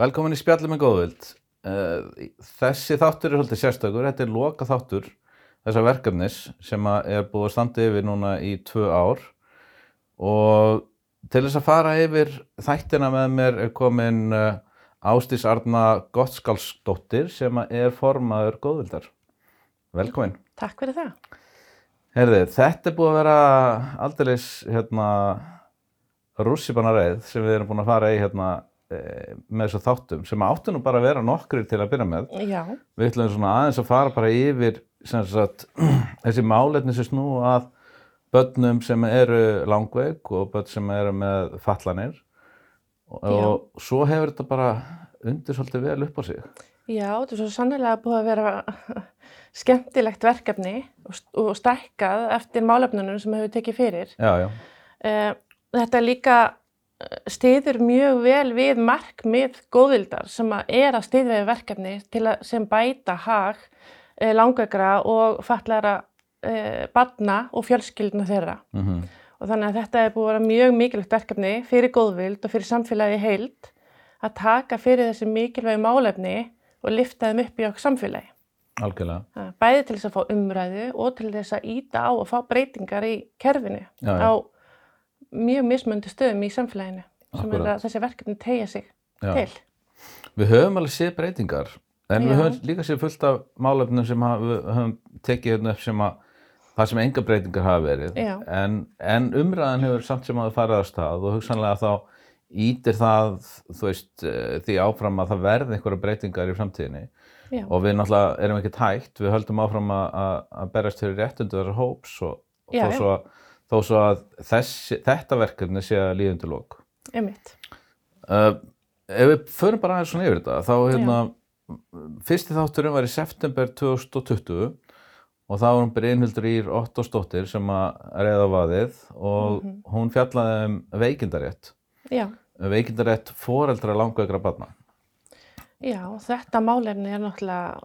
Velkomin í spjallum með góðvild. Eh, Þessi þáttur er svolítið sérstökur, þetta er loka þáttur þessa verkefnis sem er búið að standa yfir núna í tvö ár og til þess að fara yfir þættina með mér er komin eh, Ástís Arna Gottskálsdóttir sem er formaður góðvildar. Velkomin. Takk fyrir það. Herði, þetta er búið að vera aldeilis hérna, rússipanna reið sem við erum búin að fara í hérna, með þessu þáttum sem áttu nú bara að vera nokkrir til að byrja með. Já, Við ætlum svona aðeins að fara bara yfir sem sagt, þessi málefni sem snú að börnum sem eru langveik og börn sem eru með fallanir og, og svo hefur þetta bara undir svolítið vel upp á sig. já, þetta er svo sannlega búið að vera skemmtilegt verkefni og, st- og stækkað eftir málefnunum sem hefur tekið fyrir. Já, já, Eh, Þetta líka styður mjög vel við markmið góðvildar sem að er að styðja við verkefni til að sem bæta hag eh, langveikra og fallara eh, barna og fjölskyldna þeirra. mm Og þannig að þetta er búið að vera mjög mikilvægt verkefni fyrir góðvild og fyrir samfélagi í heild að taka fyrir þessi mikilvægi málefni og lifta þeim upp í okkur samfélagi. algjörlega. Bæði til þess að fá umræðu og til þess að íta á og fá breytingar í kerfinu Já, já. á mjög mismöndu stöðum í samfélaginu sem er að þessi verkefni tegja sig Já. til. Við höfum alveg séð breytingar en við Já. höfum líka séð fullt af málefnum sem við höfum tekið hérna upp sem að það sem enga breytingar hafa verið en, en umræðan hefur samt sem að það farið að stað og hugsanlega þá ítir það veist, eh, því áfram að það verði einhverja breytingar í framtíðinni Já, og við náttúrulega erum ekkert hægt við höldum áfram að, berast fyrir réttundu þessar hóps og, og þó, svo að, þó svo að þessi, þetta verkefni sé að líðundu lók einmitt. Uh, ef við förum bara aðeins svona yfir þetta þá hérna fyrsti þátturinn var í september 2020 og þá var hún Brynhildur Ír Ottósdóttir sem að reyða vaðið og Mhm. hún fjallaði um veikindarétt. Já, veikindarétt foreldra langveikra barna. Já, þetta málefni er náttúrulega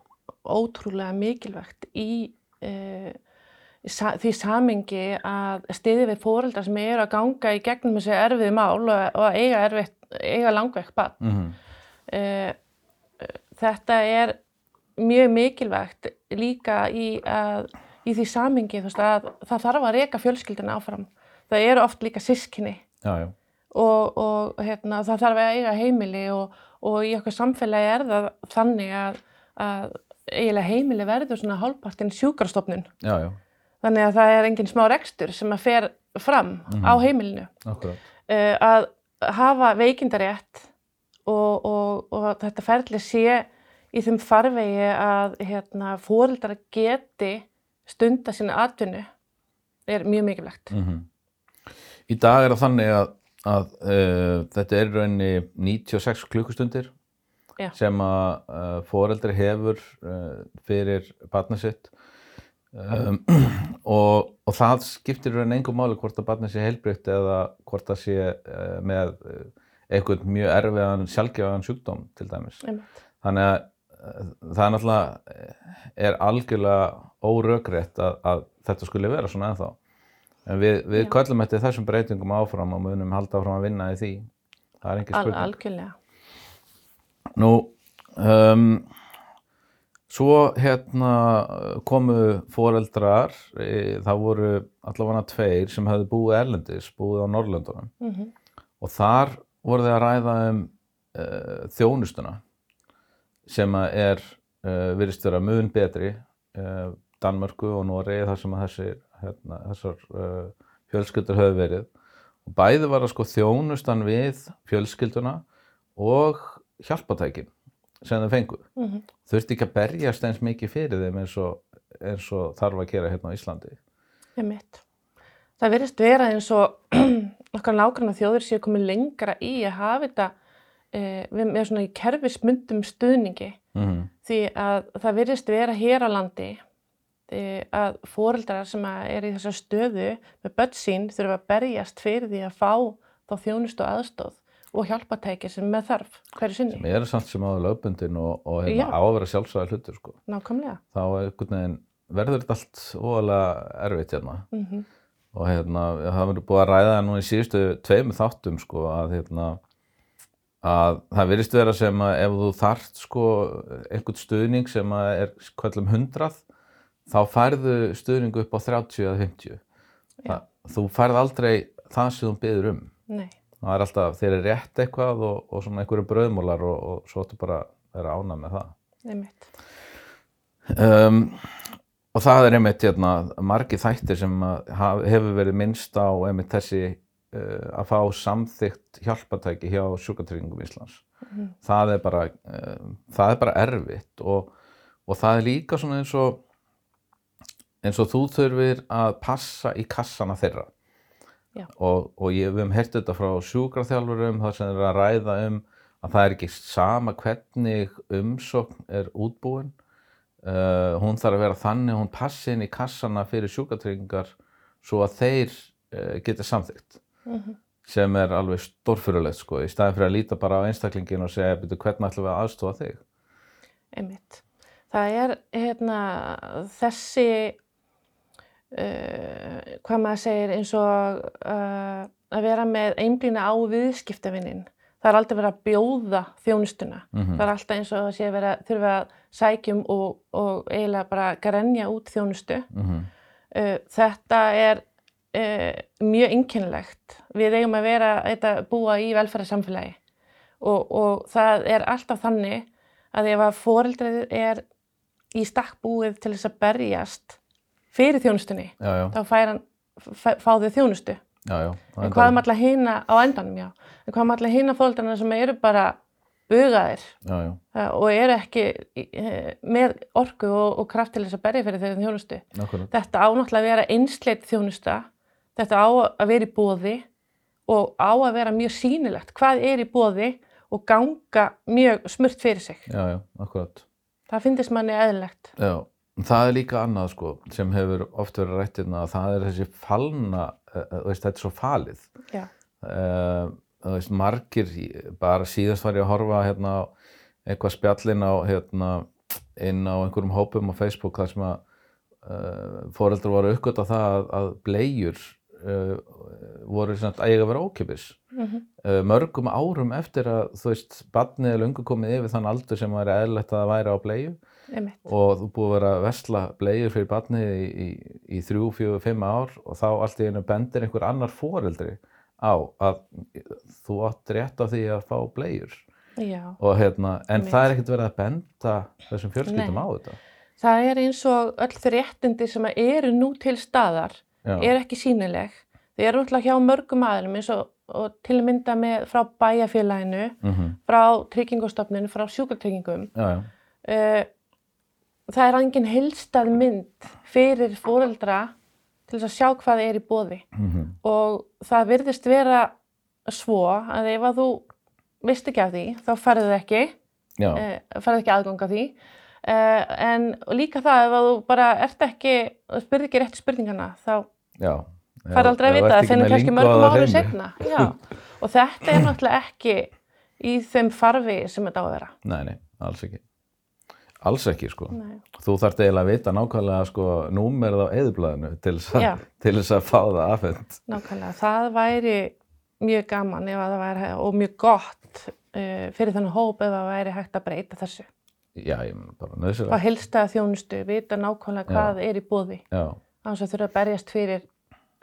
ótrúlega mikilvægt í sa því samingi að stiði við fóreldrar sem eru að ganga í gegnum þessi erfið mál og, og eiga, erfitt, eiga langveikt barn. mm -hmm. Eh, þetta er mjög mikilvægt líka í, að, í því veist, að það þarf að reka fjölskyldina áfram. Það eru oft líka sískinni já, já, og, og hérna, það þarf að eiga heimili og, og í okkar samfélagi er það þannig að, að eiginlega heimili verður svona hálfpartin sjúkrastofnun. já, já, Þannig að það er engin smá rekstur sem að fer fram á heimilinu. Akkurat uh, að hafa veikindarétt og, og, og þetta ferli sé í þeim farvegi að hérna, fóreldrar geti stunda sína atvinnu er mjög mikilvægt. mm Í dag er það þannig að, að uh, þetta er rauninni 96 klukkustundir Já. sem að uh, foreldri hefur uh, fyrir barnið sitt um, og, og það skiptir rauninni engum máli hvort að barnið sé heilbreytt eða hvort það sé uh, með uh, einhvern mjög erfiðan sjálfgefaðan sjúkdóm til dæmis. Einmitt. Þannig að uh, það er náttúrulega eh, er algjörlega órökrétt að, að þetta skulle vera svona ennþá. En við, við köllum eftir þessum breytingum áfram og munum halda áfram að vinna í því. Það er engin Al, spurning. algjörlega. Nú, um, svo hérna komu foreldrar, e, það voru allavega tveir sem hefðu búið erlendis, búið á Norrlöndunum Mm og þar voru þeir að ræða um uh, þjónustuna sem er uh, virðist vera mun betri uh, Danmörku og Noregi þar sem þessi, hérna, þessar uh, fjölskyldur höfðu verið. Og bæði var að sko þjónustan við fjölskylduna og hjálpatækin sem þau fengu. -hmm. þurfti ekki að berjast eins mikið fyrir þeim eins og, eins og þarf að gera hérna á Íslandi. Einmitt. Það verðist vera eins og okkar nákvæmna þjóður séu komið lengra í að hafa þetta e, við, með svona í kerfismundum stuðningi. Mm því að það verðist vera hér á landi e, að foreldrar sem að er í þessar stöðu með börn sín þurfa að berjast fyrir því að fá þá þjónustu og aðstóð og hjálpatæki sem með þarf hverju sinni. sem eru samt sem áður lögbundin og, og hérna, á að vera sjálfsæða hlutur sko. Nákvæmlega. þá einhvern veginn verður þetta allt óalega erfitt hérna. Mm og hérna það verður búið að ræða nú í síðustu tveimur þáttum sko að hérna að það virðist vera sem að ef þú þarft sko einhvern stuðning sem að er kvöllum hundrað þá færðu stuðningu upp á 30 eða 50 það, þú færð aldrei það sem þú byður um. Nei, það er alltaf, þeir eru rétt eitthvað og, og svona einhverju bröðmólar og, og svo ættu bara að vera ánað með það einmitt. um, og það er einmitt hérna, margi þættir sem hefur verið minnst á einmitt þessi uh, að fá samþygt hjálpatæki hjá sjúkatryggingum Íslands Mhm. það er bara uh, það er bara erfitt og, og það er líka svona eins og eins og þú þurfir að passa í kassana þeirra. Og, og ég, við hefum heyrt þetta frá sjúkraþjálfurum þar sem eru að ræða um að það er ekki sama hvernig umsókn er útbúin. Uh, hún þarf að vera þannig hún passi inn í kassana fyrir sjúkratryggingar svo að þeir uh, geti samþygt Mhm. sem er alveg stórfyrulegt sko. Í staðin fyrir að líta bara á einstaklingin og segja byrju hvernig ætlum við að aðstofa þig? Einmitt. Það er hérna þessi uh, hvað maður segir eins og uh, að vera með einblýna á viðskiptavinnin. Það er aldrei verið að bjóða þjónustuna. Mhm. Það er alltaf eins og að sé verið að þurfa að sækjum og, og eiginlega bara grenja út þjónustu. mm Uh, þetta er mjög einkennilegt. Við eigum að vera að búa í velferðarsamfélagi og, og það er alltaf þannig að ef að foreldrið er í stakk búið til þess að berjast fyrir þjónustunni, já, já, þá hann, fá, þau þjónustu. já, já En hvað um alla hina á endanum. En hvað um alla hina fóreldrarna sem eru bara bugaðir já, já, og eru ekki uh, með orku og, og kraft til þess að berja fyrir þau þjónustu. nákvæmlega Þetta á náttúrulega að vera einsleitt þjónusta, þetta á að vera í bóði og á að vera mjög sýnilegt hvað er í bóði og ganga mjög smurt fyrir sig. já, já, akkurat Það finnst manni eðlilegt. já, það er líka annað sko sem hefur oft verið rættirna að það er þessi falna uh, veist, þetta er svo falið. Já, uh, þú veist, margir bara síðast var ég að horfa hérna á eitthvað spjallin á hérna inn á einhverjum hópum á Facebook þar sem að uh, foreldrar voru uppgöt það að, að blegjur uh, voru svona að eiga að vera ókipis mm uh, mörgum árum eftir að þú veist, badnið er löngu komið yfir þann aldur sem væri eðlilegt að það væri á blegju einmitt. og þú búið að vera að vesla blegjur fyrir badnið í, í, í þrjú, fjögur, fimm ár og þá allt í einu bendir einhver annar foreldri á að þú átt rétt á því að fá blegjur Já, og hérna, en Einmitt. það er ekkert verið að benda þessum fjölskyldum á þetta það er eins og öll þau réttindi sem eru nú til staðar Já, er ekki sínileg. Þau eru náttúrulega hjá mörgum aðlum eins og, og til að mynda með frá bæjarfélaginu, mm frá tryggingastofnun, frá sjúkartryggingum. Uh, það er engin heilstað mynd fyrir fóreldra til þess að sjá hvað er í bóði mm og það virðist vera svo að ef að þú veist ekki af því þá færðu það ekki, já, uh, færðu ekki aðgang af því. Uh, en líka það ef að þú bara ert ekki, spurði ekki rétt spurningana þá já. færðu aldrei að vita. það með kannski mörgum á árum hreinu. setna Já. og þetta er náttúrulega ekki í þeim farfi sem þetta á að vera. Nei, nei, alls ekki alls ekki sko. Nei. þú þarft eiginlega að vita nákvæmlega sko númerið á eðublaðinu til þess Já. að, til þess að fá það afhend Nákvæmlega, það væri mjög gaman ef að það væri og mjög gott uh, fyrir þannig hóp ef það væri hægt að breyta þessu. já, ég meina bara Fá nöðslega heilstæða þjónustu, vita nákvæmlega hvað er í bóði, já, annars að þurfa að berjast fyrir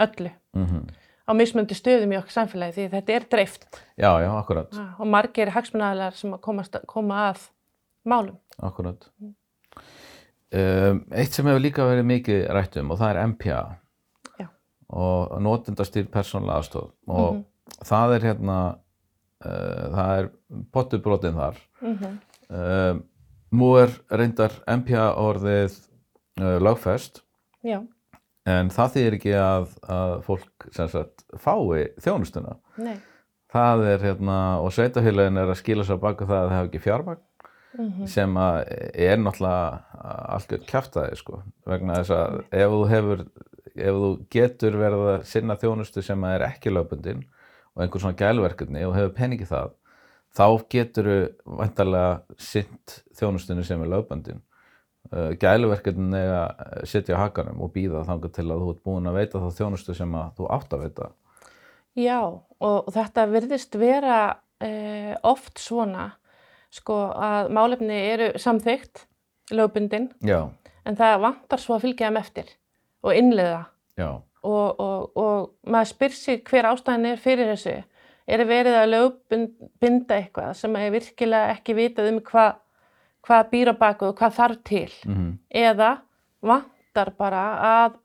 öllu. Mm á mismöndi stöðum í okkur samfélagi því þetta er dreift. Já, já, akkurat ja, og margir hagsmunæðilegar sem að komast, koma að málum. akkurat. Um, eitt sem hefur líka verið mikið rætt um og það er MPA Já. og notendastýr persónulega aðstof og Mhm. það er hérna uh, það er pottubrotin þar. Mm um, nú er reyndar MPA orðið uh, lögfest. Já, en það þýðir ekki að, að fólk sagt fái þjónustuna. Nei. það er hérna og sveitafélagin er að skila sér baka það að það hefur ekki fjármagn Mm sem að er náttúrulega algjör kjaftaði sko vegna þess að ef þú hefur ef þú getur verið að sinna þjónustu sem að er ekki lögbundin og einhver svona gælverkefni og hefur peningi það þá getur þú vantarlega sint þjónustunni sem er lögbundin. Uh, gæluverkefnin er að sitja á hakanum og býða þangar til að þú ert búin að veita þá þjónustu sem að þú átt að veita. Já, og þetta virðist vera uh, oft svona sko að málefni eru samþygt, lögbundin, já, en það vantar svo að fylgja þeim eftir og innleiða. Já, og, og, og maður spyr sig hver ástæðan er fyrir þessu. Er verið að lögbinda eitthvað sem er virkilega ekki vitað um hvað hva býr á baku og hvað þarf til? Mhm, eða vantar bara að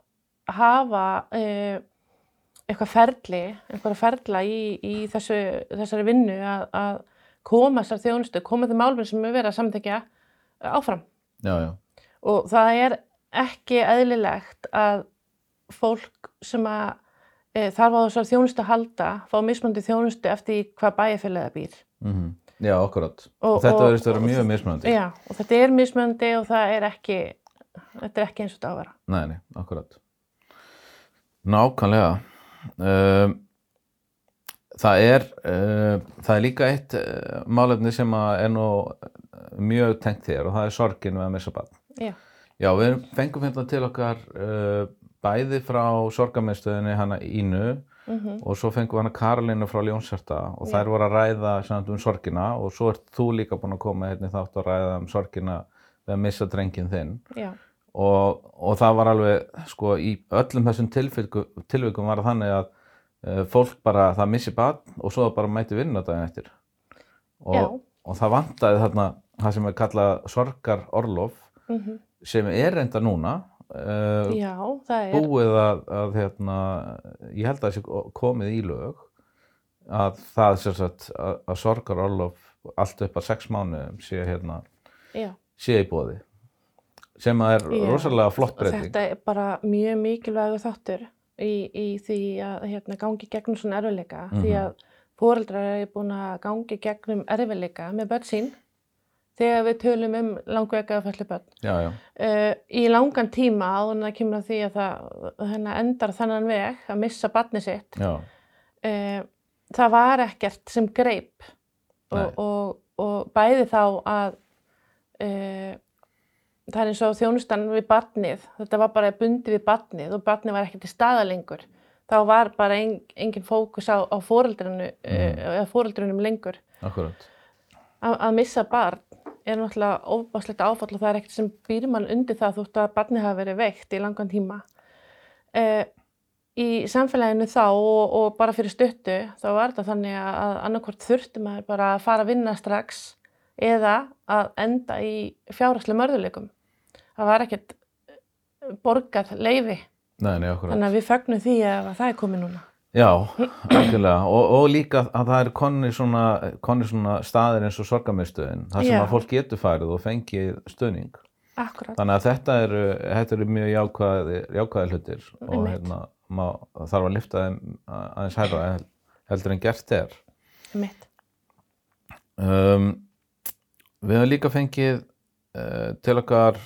hafa uh, eitthvað ferli, einhverja ferla í, í þessu, þessari vinnu að, að koma þessar þjónustu, koma þeim málfinn sem er verið að samþekja áfram. já, já, Og það er ekki eðlilegt að fólk sem að e, þarf á þessar þjónustu að halda, fá mismandi þjónustu eftir hvað bæjarfélagið býr. mhm, já, akkurat. Og- Og þetta að vera mjög mismunandi. Já, og þetta er mismandi og það er ekki, þetta er ekki eins og þetta á að vera. Nei, nei, akkurat. Nákvæmlega. Um, það er, uh, það er líka eitt uh, málefni sem er nú uh, mjög tengt þér og það er sorgin við að missa barn. Já, Já, við fengum hérna til okkar uh, bæði frá sorgamiðstöðinni hana Ínu mhm, og svo fengum við hana Karolínu frá Ljónsarta og Já. þær voru að ræða samt, um sorgina og svo ert þú líka búin að koma hérna þátt að ræða um sorgina við að missa drengin þinn já, og, og það var alveg sko í öllum þessum tilvikum, var þannig að fólk bara það missi barn og svo bara mæti vinna daginn eftir. Og, og það vantaði þarna það sem er kallað sorgar orlof mhm, sem er reynda núna uh, já, það er, búið að, að hérna, ég held að það sé komið í lög að það sem sagt að, að sorgar orlof allt upp að sex mánuðum sé hérna já. sé í bóði sem að er Já, rosalega flott breyting Þetta er bara mjög mikilvægur þáttur í, í því að hérna, gangi gegnum svona erfileika því Mhm. að foreldrar eru búin að gangi gegnum erfileika með börn sín þegar við tölum um langveika að föllu börn. já, já, Uh, í langan tíma áður en það kemur að því að það hérna, endar þannan veg að missa barni sitt uh, það var ekkert sem greip. Og, og, og bæði þá að uh, það er eins og þjónustan við barnið þetta var bara bundið við barnið og barnið var ekki til staða lengur þá var bara en, engin fókus á, á foreldrinu, Mhm. uh, eða foreldrunum lengur akkurat að, að missa barn er náttúrulega ofbáslegt áfall og það er ekkert sem býr mann undir það þótt að barnið hafa verið veikt í langan tíma. Uh, í samfélaginu þá og, og bara fyrir stuttu þá var þetta þannig að, annarkvort þurfti maður bara að fara að vinna strax eða að enda í fjárhagslega mörðuleikum. Það var ekkert borgað leifi Nei, nei, akkurat. þannig að við fögnum því að það er komið núna. Já, algjörlega. Og, og líka að það er konni svona, konni svona staðir eins og sorgamiðstöðin, þar sem Já. að fólk getur farið og fengið stöðning. Akkurat. Þannig að þetta eru, þetta eru mjög jákvæði, jákvæði hlutir og hérna, má, þarf að lifta þeim aðeins hærra hel- heldur en gert er. Um, við höfum líka fengið uh, til okkar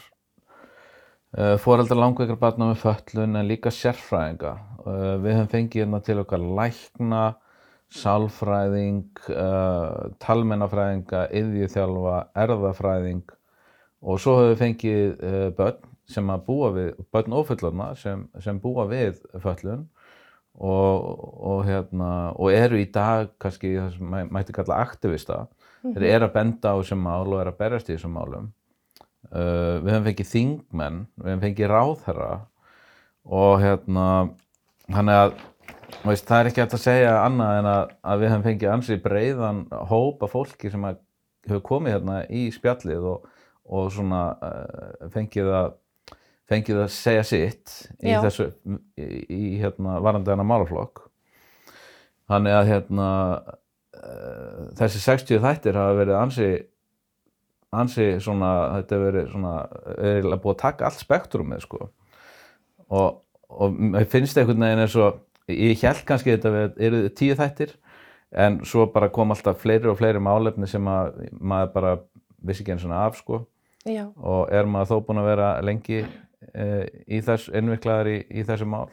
foreldrar langveikra barna með föllun en líka sérfræðinga. Uh, við höfum fengið hérna til okkar lækna, sálfræðing, uh, talmennafræðinga, yðjúþjálfa, erðafræðing og svo höfum við fengið börn sem að búa við, börn ófullorna sem, sem búa við föllun og, og, hérna, og eru í dag kannski það sem mæ- mætti kalla aktivista. Þeir eru að benda á þessum mál og eru að berjast í þessum málum uh, við höfum fengið þingmenn við höfum fengið ráðherra og hérna þannig að þú veist, það er ekki hægt að segja annað en að, að við höfum fengið ansi breiðan hóp af fólki sem að hefur komið hérna í spjallið og, og svona uh, fengið að fengið að segja sitt í Já. þessu í, í hérna varandi hana málaflokk þannig að hérna uh, þessi 60 þættir hafa verið ansi ansi svona þetta hefur verið svona eiginlega búið að taka allt spektrumið sko. Og, og mér finnst einhvern veginn eins og ég held kannski þetta við eru tíu þættir en svo bara kom alltaf fleiri og fleiri málefni sem að maður bara vissi ekki eins og af sko. Já. og er maður þó búin að vera lengi e, í þess, innviklaðar í, í þessu mál.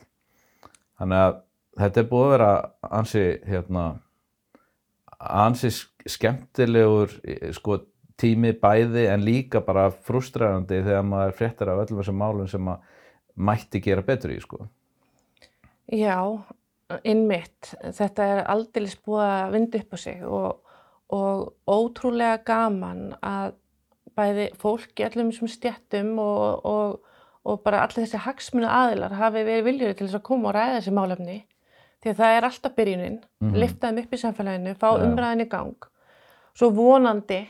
Þannig að þetta er búið að vera ansi hérna ansi sk- skemmtilegur eh, sko tími bæði en líka bara frústrærandi þegar maður fréttar af öllum þessum málum sem að mætti gera betur í sko Já, innmitt. Þetta er aldeilis búið að vinda upp á sig og, og ótrúlega gaman að bæði fólk í öllum þessum stjettum og, og, og bara allir þessi hagsmuna aðilar hafi verið viljur til þess að koma og ræða þessi málefni því að það er alltaf byrjunin, mm. -hmm. lifta þeim upp í samfélaginu, fá umræðin í gang, svo vonandi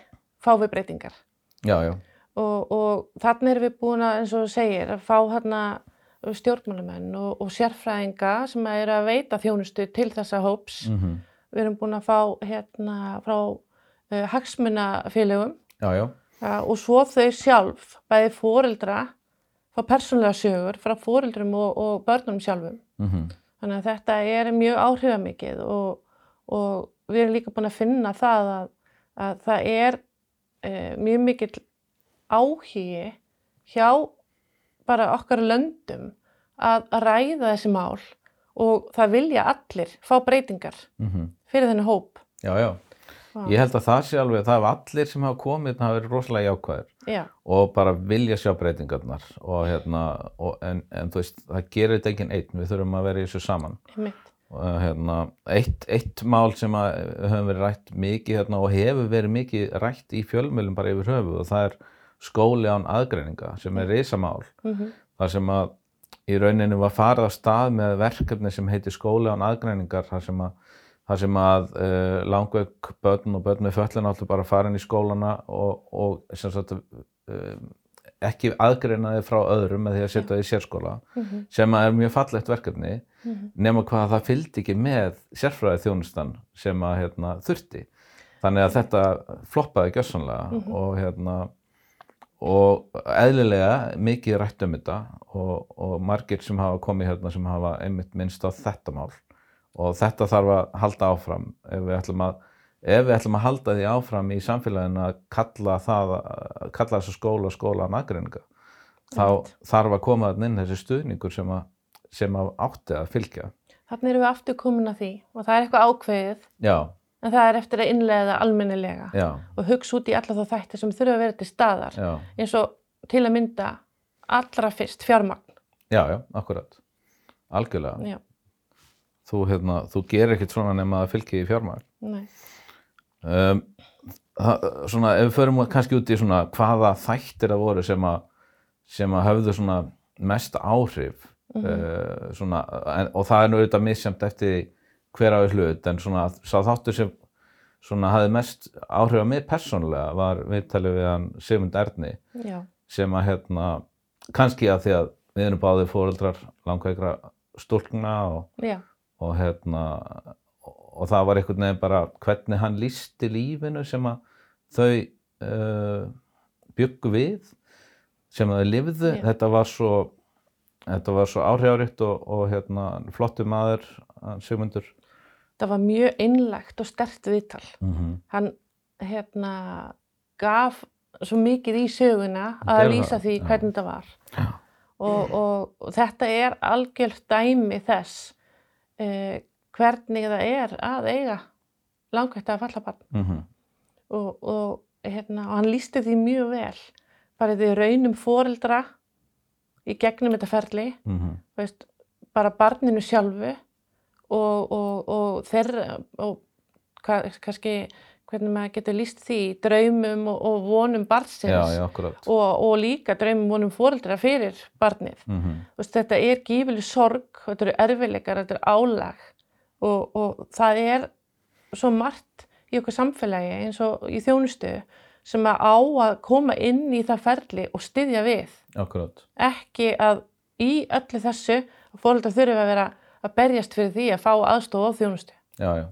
fá við breytingar Já, já. og, og þannig erum við búin að, eins og þú segir, að fá hérna stjórnmálamenn og, og sérfræðinga sem eru að veita þjónustu til þessa hóps. Mm Við erum búin að fá hérna frá uh, hagsmunafélögum og svo þau sjálf, bæði fóreldra, fá persónlega sögur frá fóreldrum og, og börnum sjálfum. Mm Þannig að þetta er mjög áhrifamikið og, og við erum líka búin að finna það að, að það er e, mjög mikill áhugi hjá bara okkar löndum að, að ræða þessi mál og það vilja allir fá breytingar mm fyrir þenni hóp. Já, já. Ég held að það sé alveg, það hafa allir sem hafa komið, það hafa verið rosalega jákvæðir Já, og bara vilja sjá breytingarnar og hérna, og, en, en þú veist, það gerir þetta enginn einn, við þurfum að vera í þessu saman. einmitt. Hérna, eitt, eitt mál sem höfum verið rætt mikið hérna og hefur verið mikið rætt í fjölmjölum bara yfir höfuð og það er skóli án aðgreininga sem er risamál. Mm þar sem að í rauninu var farið á stað með verkefni sem heitir skóli án aðgreiningar þar sem að, þar sem að uh, langveik börn og börn með föllin áttu bara að fara inn í skólana og, og sagt, uh, ekki aðgreina þið frá öðrum með því að setja þið í sérskóla -hmm. sem að er mjög fallegt verkefni Mhm. nema hvað það fylgdi ekki með sérfræði þjónustan sem að hérna, þurfti þannig að þetta floppaði gjörsanlega Mhm. og hérna og eðlilega mikið rætt um þetta og, og margir sem hafa komið hérna sem hafa einmitt minnst á þetta mál og þetta þarf að halda áfram ef við ætlum að ef við ætlum að halda því áfram í samfélaginu að kalla það að kalla þessu skóla skóla nagringa þá Einmitt. þarf að koma þarna inn þessi stuðningur sem að, sem að átti að fylgja. Þannig erum við aftur komin að því og það er eitthvað ákveðið já, en það er eftir að innlega almennilega já, og hugsa út í alla þá þætti sem þurfa að vera til staðar. Já. Eins og til að mynda allra fyrst fjármagn. já, já, akkurat. Algjörlega, Já, þú, hérna, þú gerir ekkert svona nema að fylgja í fjármagn. Nei. Um, svona, ef við förum kannski út í svona hvaða þættir það voru sem að sem að höfðu svona mest áhrif Mhm. uh, svona, en, og það er nú auðvitað misjamt eftir því hver á í hlut en svona sá þáttur sem svona hafði mest áhrif á mig persónulega var viðtalið við hann Sigmund Erni Já, sem að hérna kannski að því að við erum báðið fóreldrar langveikra stúlkna og, og hérna og það var einhvern veginn bara hvernig hann lísti lífinu sem að þau uh, byggu við sem að þau lifðu Já. þetta var svo þetta var svo áhrifaríkt og, og hérna flottu maður Sigmundur það var mjög einlægt og stert viðtal. mm -hmm. Hann hérna gaf svo mikið í söguna að Gerði lýsa því hvernig það var. Já. Og, og, og þetta er algjört dæmi þess eh, hvernig það er að eiga langvægt að falla barn. Mm -hmm. og, og, hérna, og hann lísti því mjög vel bara því raunum foreldra í gegnum þetta ferli mhm, veist, bara barninu sjálfu og, og, og þeirra og hva, kannski hvernig maður getur líst því draumum og, og vonum barnsins já, já, og, og líka draumum vonum foreldra fyrir barnið mm -hmm. þetta er gífileg sorg þetta eru erfileikar, þetta er álag og, og það er svo margt í okkur samfélagi eins og í þjónustu sem að á að koma inn í það ferli og styðja við akkurat ekki að í öllu þessu að fóreldrar þurfa að vera að berjast fyrir því að fá aðstof á þjónustu Já, já.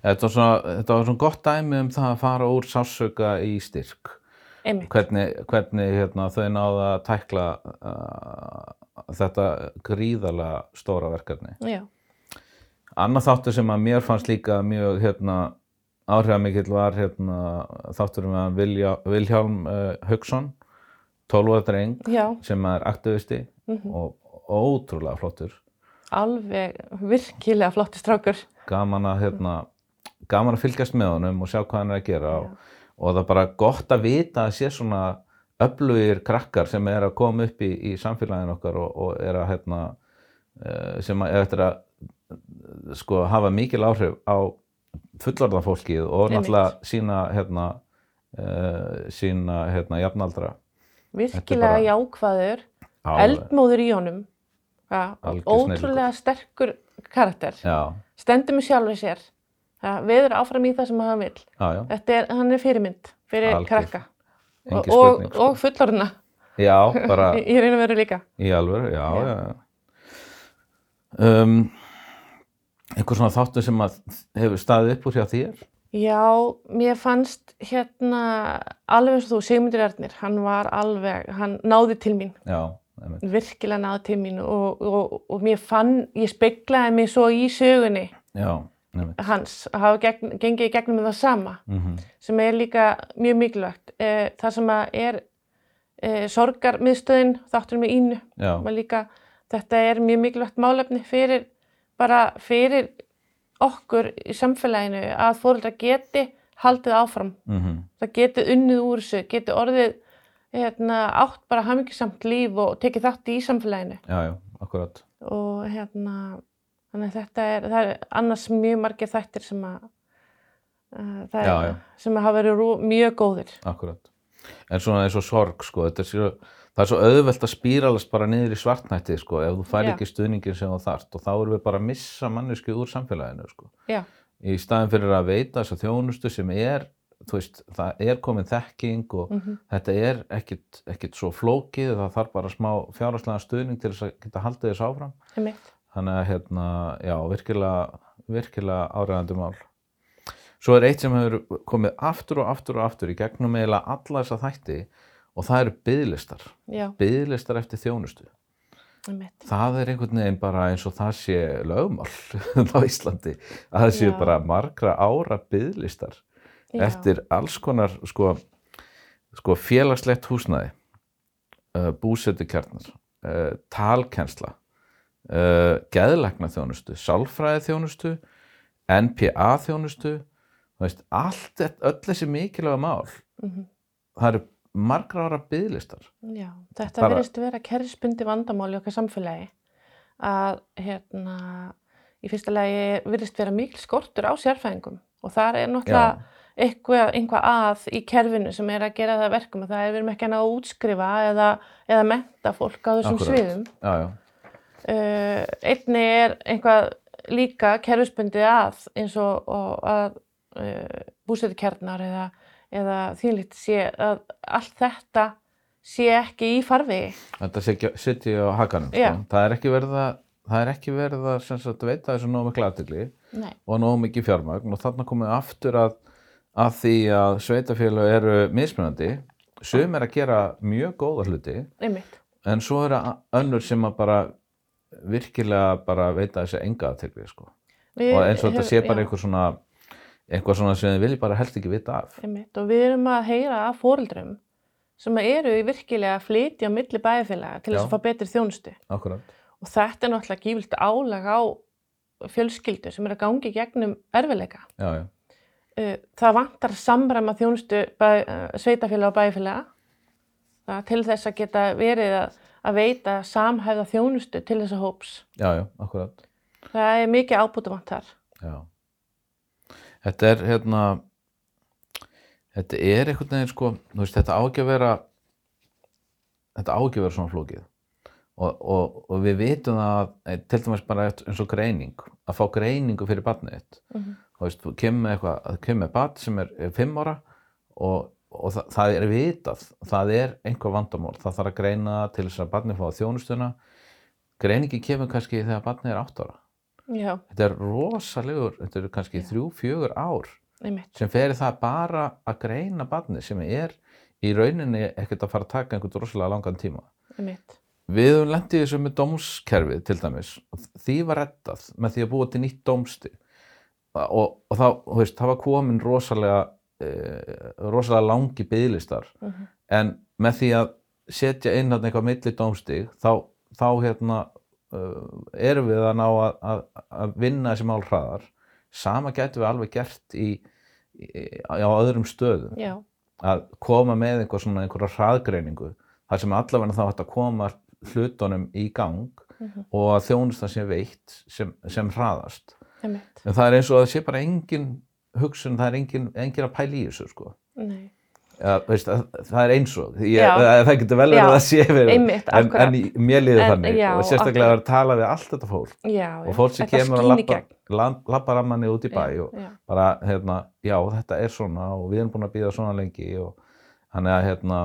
Þetta var, svona, þetta var svona gott dæmi um það að fara úr sásauka í styrk. einmitt, Hvernig, hvernig hérna, þau náða að tækla uh, þetta gríðarlega stóra verkefni. já, Annað þáttur sem að mér fannst líka mjög hérna, áhrifamikill var hérna, þáttur með Vilja, Vilhjálm uh, Hauksson, 12 ára dreng já sem er aktivisti mhm. og ótrúlega flottur. alveg virkilega flotti strákur gaman að, hérna, gaman að fylgjast með honum og sjá hvað hann er að gera og, og það er bara gott að vita að sé svona öflugir krakkar sem er að koma upp í, í samfélaginu okkar og, og er að hérna, eh, sem að eftir að sko, hafa mikil áhrif á fullorða fólkið og náttúrulega sína hérna, uh, sína hérna jafnaldra. virkilega bara- jákvæður, Alveg. eldmóður í honum, ja, ótrúlega sterkur karakter, Já, stendur með sjálfur sér, ja, veður áfram í það sem hann vil. já, já, Þetta er, hann er fyrirmynd fyrir Algjör. krakka og, og, sko. og fullorðina Já, bara í, í raun og veru líka. í Já. já. já. Um, einhver svona þáttu sem að hefur staðið upp úr hjá þér? Já, mér fannst hérna alveg eins og þú, Sigmundur Ernir, hann var alveg, hann náði til mín, Já, einmitt. virkilega náði til mín og, og, og mér fann, ég speklaði mig svo í sögunni já, hans að hafa gegn, gengið í gegnum með það sama Mm sem er líka mjög mikilvægt. Eh, það sem er eh, sorgarmiðstöðin, þáttur með ínu, var líka, þetta er mjög mikilvægt málefni fyrir, bara fyrir okkur í samfélaginu að fóreldrar geti haldið áfram. mm Það geti unnið úr þessu, geti orðið hérna, átt bara hamingisamt líf og tekið þátt í samfélaginu. já, já, akkurat. Og hérna, þannig að þetta er, er annars mjög margir þættir sem að, uh, það Já, er, já. sem að hafa verið mjög góðir. Akkurat. En svona eins og sorg, sko, þetta er svo, það er svo auðvelt að spíralast bara niður í svartnætti, sko, ef þú fær ekki stuðningin sem þú þarft og þá erum við bara að missa mannesku úr samfélaginu, sko. Já, Í staðin fyrir að veita þessa þjónustu sem er, þú veist, það er komin þekking og mhm, þetta er ekkit, ekkit svo flókið, það þarf bara smá fjárhagslega stuðning til þess að geta haldið þess áfram. Þannig að, hérna, já, virkilega, virkilega áræðandi mál. Svo er eitt sem hefur komið aftur og aftur og aftur í gegnum eiginlega alla þessa þætti og það eru byðlistar. Já, Byðlistar eftir þjónustu. einmitt. Það er einhvern veginn bara eins og það sé lögmál á Íslandi. Að það Já. bara margra ára byðlistar Já. eftir alls konar sko, sko félagslegt húsnæði, uh, búsetukjarnar, uh, talkensla, uh, geðlækna þjónustu, sálfræði þjónustu, NPA þjónustu, veist, allt, öll þessi mikilvæga mál, Mhm. það eru margra ára byðlistar. Já, þetta Bara- virðist vera kerfisbundi vandamál í okkar samfélagi að hérna í fyrsta lagi virðist vera mikil skortur á sérfæðingum og þar er náttúrulega eitthvað, eitthvað að í kerfinu sem er að gera það að verkum að það er við erum ekki að útskrifa eða, eða menta fólk á þessum Akkúrat. sviðum. Já, já, Uh, einni er eitthvað líka kerfisbundið að eins og, og að uh, bústöðukernar eða, eða þínlíkt sé að allt þetta sé ekki í farvegi. þetta setja á hakanum, sko. Það er ekki verið að, er ekki verið að sem sagt, veita þessu nóg miklu aðtegli Nei. og nóg mikið fjármagn og þarna komum við aftur að, að því að sveitafélög eru mismunandi sum er að gera mjög góða hluti Einmitt. en svo eru önnur sem að bara virkilega bara veita þessi enga aðtegli sko. Og eins og þetta sé bara einhver svona eitthvað svona sem þið vilji bara helst ekki vita af Einmitt. Og við erum að heyra af fóreldrum sem eru virkilega að flytja á milli bæjarfélaga til þess að fá betri þjónustu. Akkurat. Og þetta er náttúrulega gífilt álag á fjölskyldu sem er að gangi gegnum erfileika. Já, já, Uh, það vantar samræma þjónustu bæ, uh, sveitafélaga og bæjarfélaga það, til þess að geta verið að, að veita samhæfða þjónustu til þessa hóps. já, já, akkurat Það er mikið ábútavant þar. Já. Þetta er hérna þetta er einhvern veginn sko, veist, þetta á ekki að vera þetta á ekki að vera svona flókið. Og, og, og við vitum að, eh, til dæmis bara eins og greining að fá greiningu fyrir barnið þitt. Mhm. þú veist, þú kemur með eitthvað kemur með barn sem er er fimm ára og, og það, það er vitað það er einhver vandamál, það þarf að greina til þess að barnið fá þjónustuna. Greiningi kemur kannski þegar barnið er átt ára Já, þetta er rosalegur, þetta eru kannski þrjú, fjögur ár einmitt. sem fer í það bara að greina barnið sem er í rauninni ekkert að fara að taka einhvern rosalega langan tíma. einmitt. Við höfum lendið þessu með dómskerfið til dæmis og því var reddað með því að búa til nýtt dómsti og, og þá, þú veist, það var komin rosalega, e, rosalega langi bygglistar Mhm. en með því að setja inn þarna eitthvað milli dómstig þá, þá hérna uh, erum við að ná að, að, að vinna þessi mál hraðar. Sama getum við alveg gert í, í, á öðrum stöðum. Já, að koma með einhver svona einhverja hraðgreiningu þar sem allavega þá hægt að koma hlutunum í gang Mhm. og að þjónustan sé veitt sem, sem hraðast. En það er eins og að það sé bara engin hugsun, það er engin, engin að pæla í þessu sko. nei, ja, veist, að, það er eins og. Ég, það, það getur vel verið að það sé verið einmitt, en, en mér líður En- þannig. já, og sérstaklega að tala við allt þetta fólk. Já, og fólk sem kemur að labba rammanni út í bæ og bara, hérna, já, þetta er svona og við erum búin að býða svona lengi og þannig að, hérna,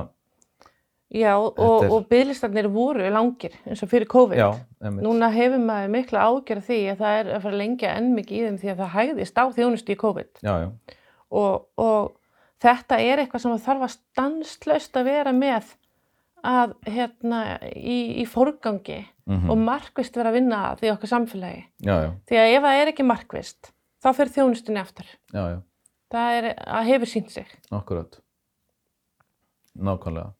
já og, er- og bygglistarnir voru langir eins og fyrir COVID. Já, Núna hefur maður mikla ágjör af því að það er að fara lengja enn mikið í þeim því að það hægðist á þjónustu í COVID. Já, og, og þetta er eitthvað sem þarf að stanslaust að vera með að hérna í, í forgangi mhm, og markvist vera að vinna að því okkar samfélagi. já, já, Því að ef það er ekki markvist þá fyrir þjónustunni aftur. já, Það er að hefur sínt sig. akkurat, nákvæmlega.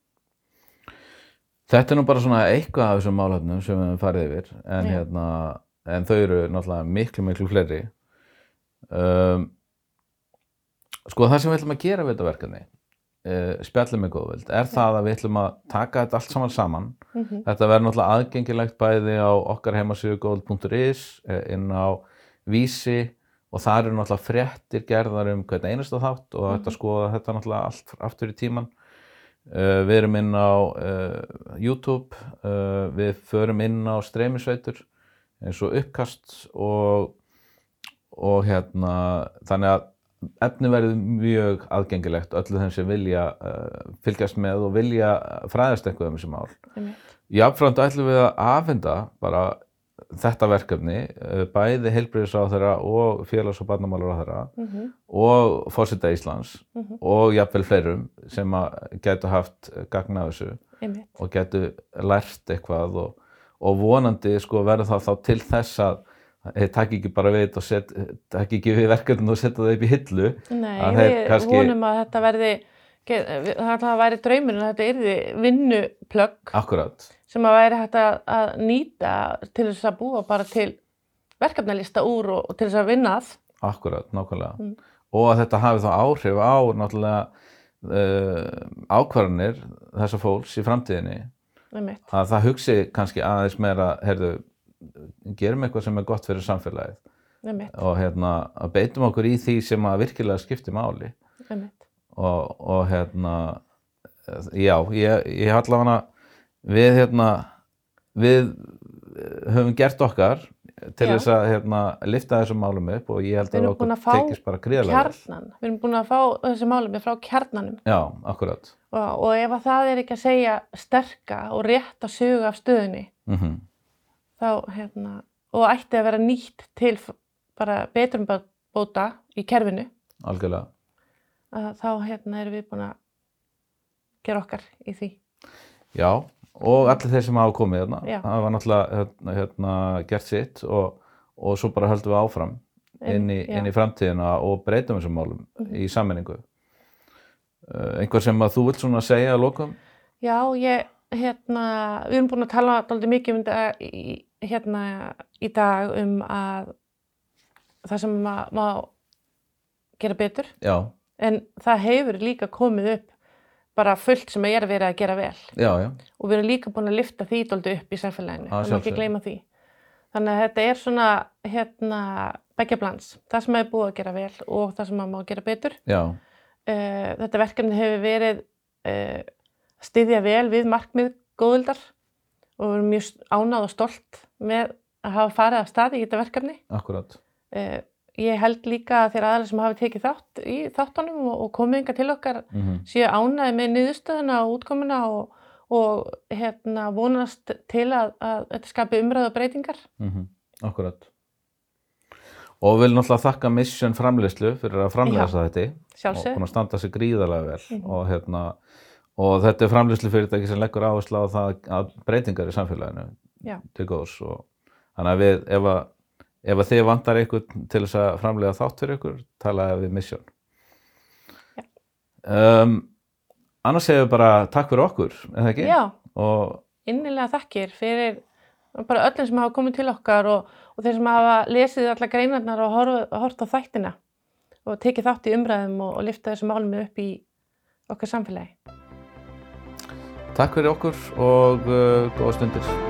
Þetta er nú bara svona eitthvað af þessum málefnum sem við höfum farið yfir, en, hérna, en þau eru náttúrulega miklu, miklu fleiri. Um, sko það sem við ætlum að gera við þetta verkefni, uh, spjallið með góðvild, er það að við ætlum að taka þetta allt saman saman. Mm Þetta verður náttúrulega aðgengilegt bæði á okkar heimasíðu góðvild.is, eh, inn á Vísi og það eru náttúrulega fréttir gerðar um hvern einasta þátt og þetta skoða þetta náttúrulega allt aftur í tíman. Uh, við erum inn á uh, YouTube, við förum inn á streymisveitur eins og uppkast og, og hérna þannig að efni verður mjög aðgengilegt öllu þeim sem vilja uh, fylgjast með og vilja fræðast eitthvað um þessi mál. -hmm. Jáfnframt ætlum við að afhenda bara þetta verkefni, uh, bæði heilbriðisáþara og félags- og barnamálaráþara Mm og fórseta Íslands Mhm. og jafnvel fleirum sem getur haft gagn af þessu Einmitt. og getur lært eitthvað og, og vonandi sko verður það þá til þess að þeir taki ekki bara við þetta og set, taki ekki við verkefninu og setja það upp í hillu. Nei, við kannski- vonum að þetta verði, þetta væri draumurinn að þetta yrði vinnuplögg sem að væri hægt að, nýta til þess að búa bara til verkefnalista úr og, og til þess að vinna að. akkurat, nákvæmlega. Mm. og að þetta hafi þá áhrif á náttúrulega uh, ákvarðanir þessa fólks í framtíðinni. Að það hugsi kannski aðeins meira heyrðu, gerum eitthvað sem er gott fyrir samfélagið. Og hérna, beitum okkur í því sem að virkilega skipti máli. Og, og hérna já, ég, ég allavega við hérna við höfum gert okkar til Já. þess að hérna, lifta þessum málum upp og ég held að okkur tekist bara gríðarlega vel. Kjarnan. Við erum búin að fá þessi málum frá kjarnanum. Já, og, og ef að það er ekki að segja sterka og rétt að suga af stöðunni mm þá hérna, og ætti að vera nýtt til bara betrum bóta í kerfinu algjörlega þá hérna erum við búin að gera okkar í því. Já, og allir þeir sem hafa komið hérna, Já. hafa náttúrulega hérna, hérna, gert sitt og, og svo bara höldum við áfram inn í, inn í framtíðina og breytum þessum málum Mhm. í sammenningu. Uh, einhver sem að þú vilt svona segja að lokum? Já, ég, hérna, við erum búin að tala dálítið mikið um þetta í, hérna, í dag um að það sem má, má gera betur, Já, en það hefur líka komið upp bara fullt sem er verið að gera vel. Já, já, og við erum líka búin að lifta því dálítið upp í samfélaginu, Að það má ekki gleyma því. Þannig að þetta er svona, hérna, begja blans, það sem er búið að gera vel og það sem má gera betur. já, Uh, þetta verkefni hefur verið uh, styðja vel við markmið góðildar og við erum mjög ánað og stolt með að hafa farið af stað í þetta verkefni. akkurat. Uh, ég held líka að þeir aðalega sem hafi tekið þátt í þáttunum og, og komið yngar til okkar Mm séu ánæði með niðurstöðuna og útkomuna og, og hérna, vonast til að, að þetta skapi umræðu og breytingar. mhm, Akkurat. Og vil náttúrulega þakka Mission framleiðslu fyrir að framleiða þetta og búin að standa sig gríðarlega vel Mhm. og, hérna, og þetta er framleiðslu fyrirtæki sem leggur áherslu á það að breytingar í samfélaginu Já. til góðs og þannig að við ef að, ef að þið vantar einhvern til þess að framleiða þátt fyrir ykkur talaði við Mission um, annars segum við bara takk fyrir okkur, eða ekki? Já, og innilega þakkir fyrir bara öllum sem hafa komið til okkar og, og þeir sem hafa lesið alla greinarnar og hort á þættina og tekið þátt í umræðum og, og lifta þessum málum upp í okkar samfélagi. Takk fyrir okkur og uh, góða stundir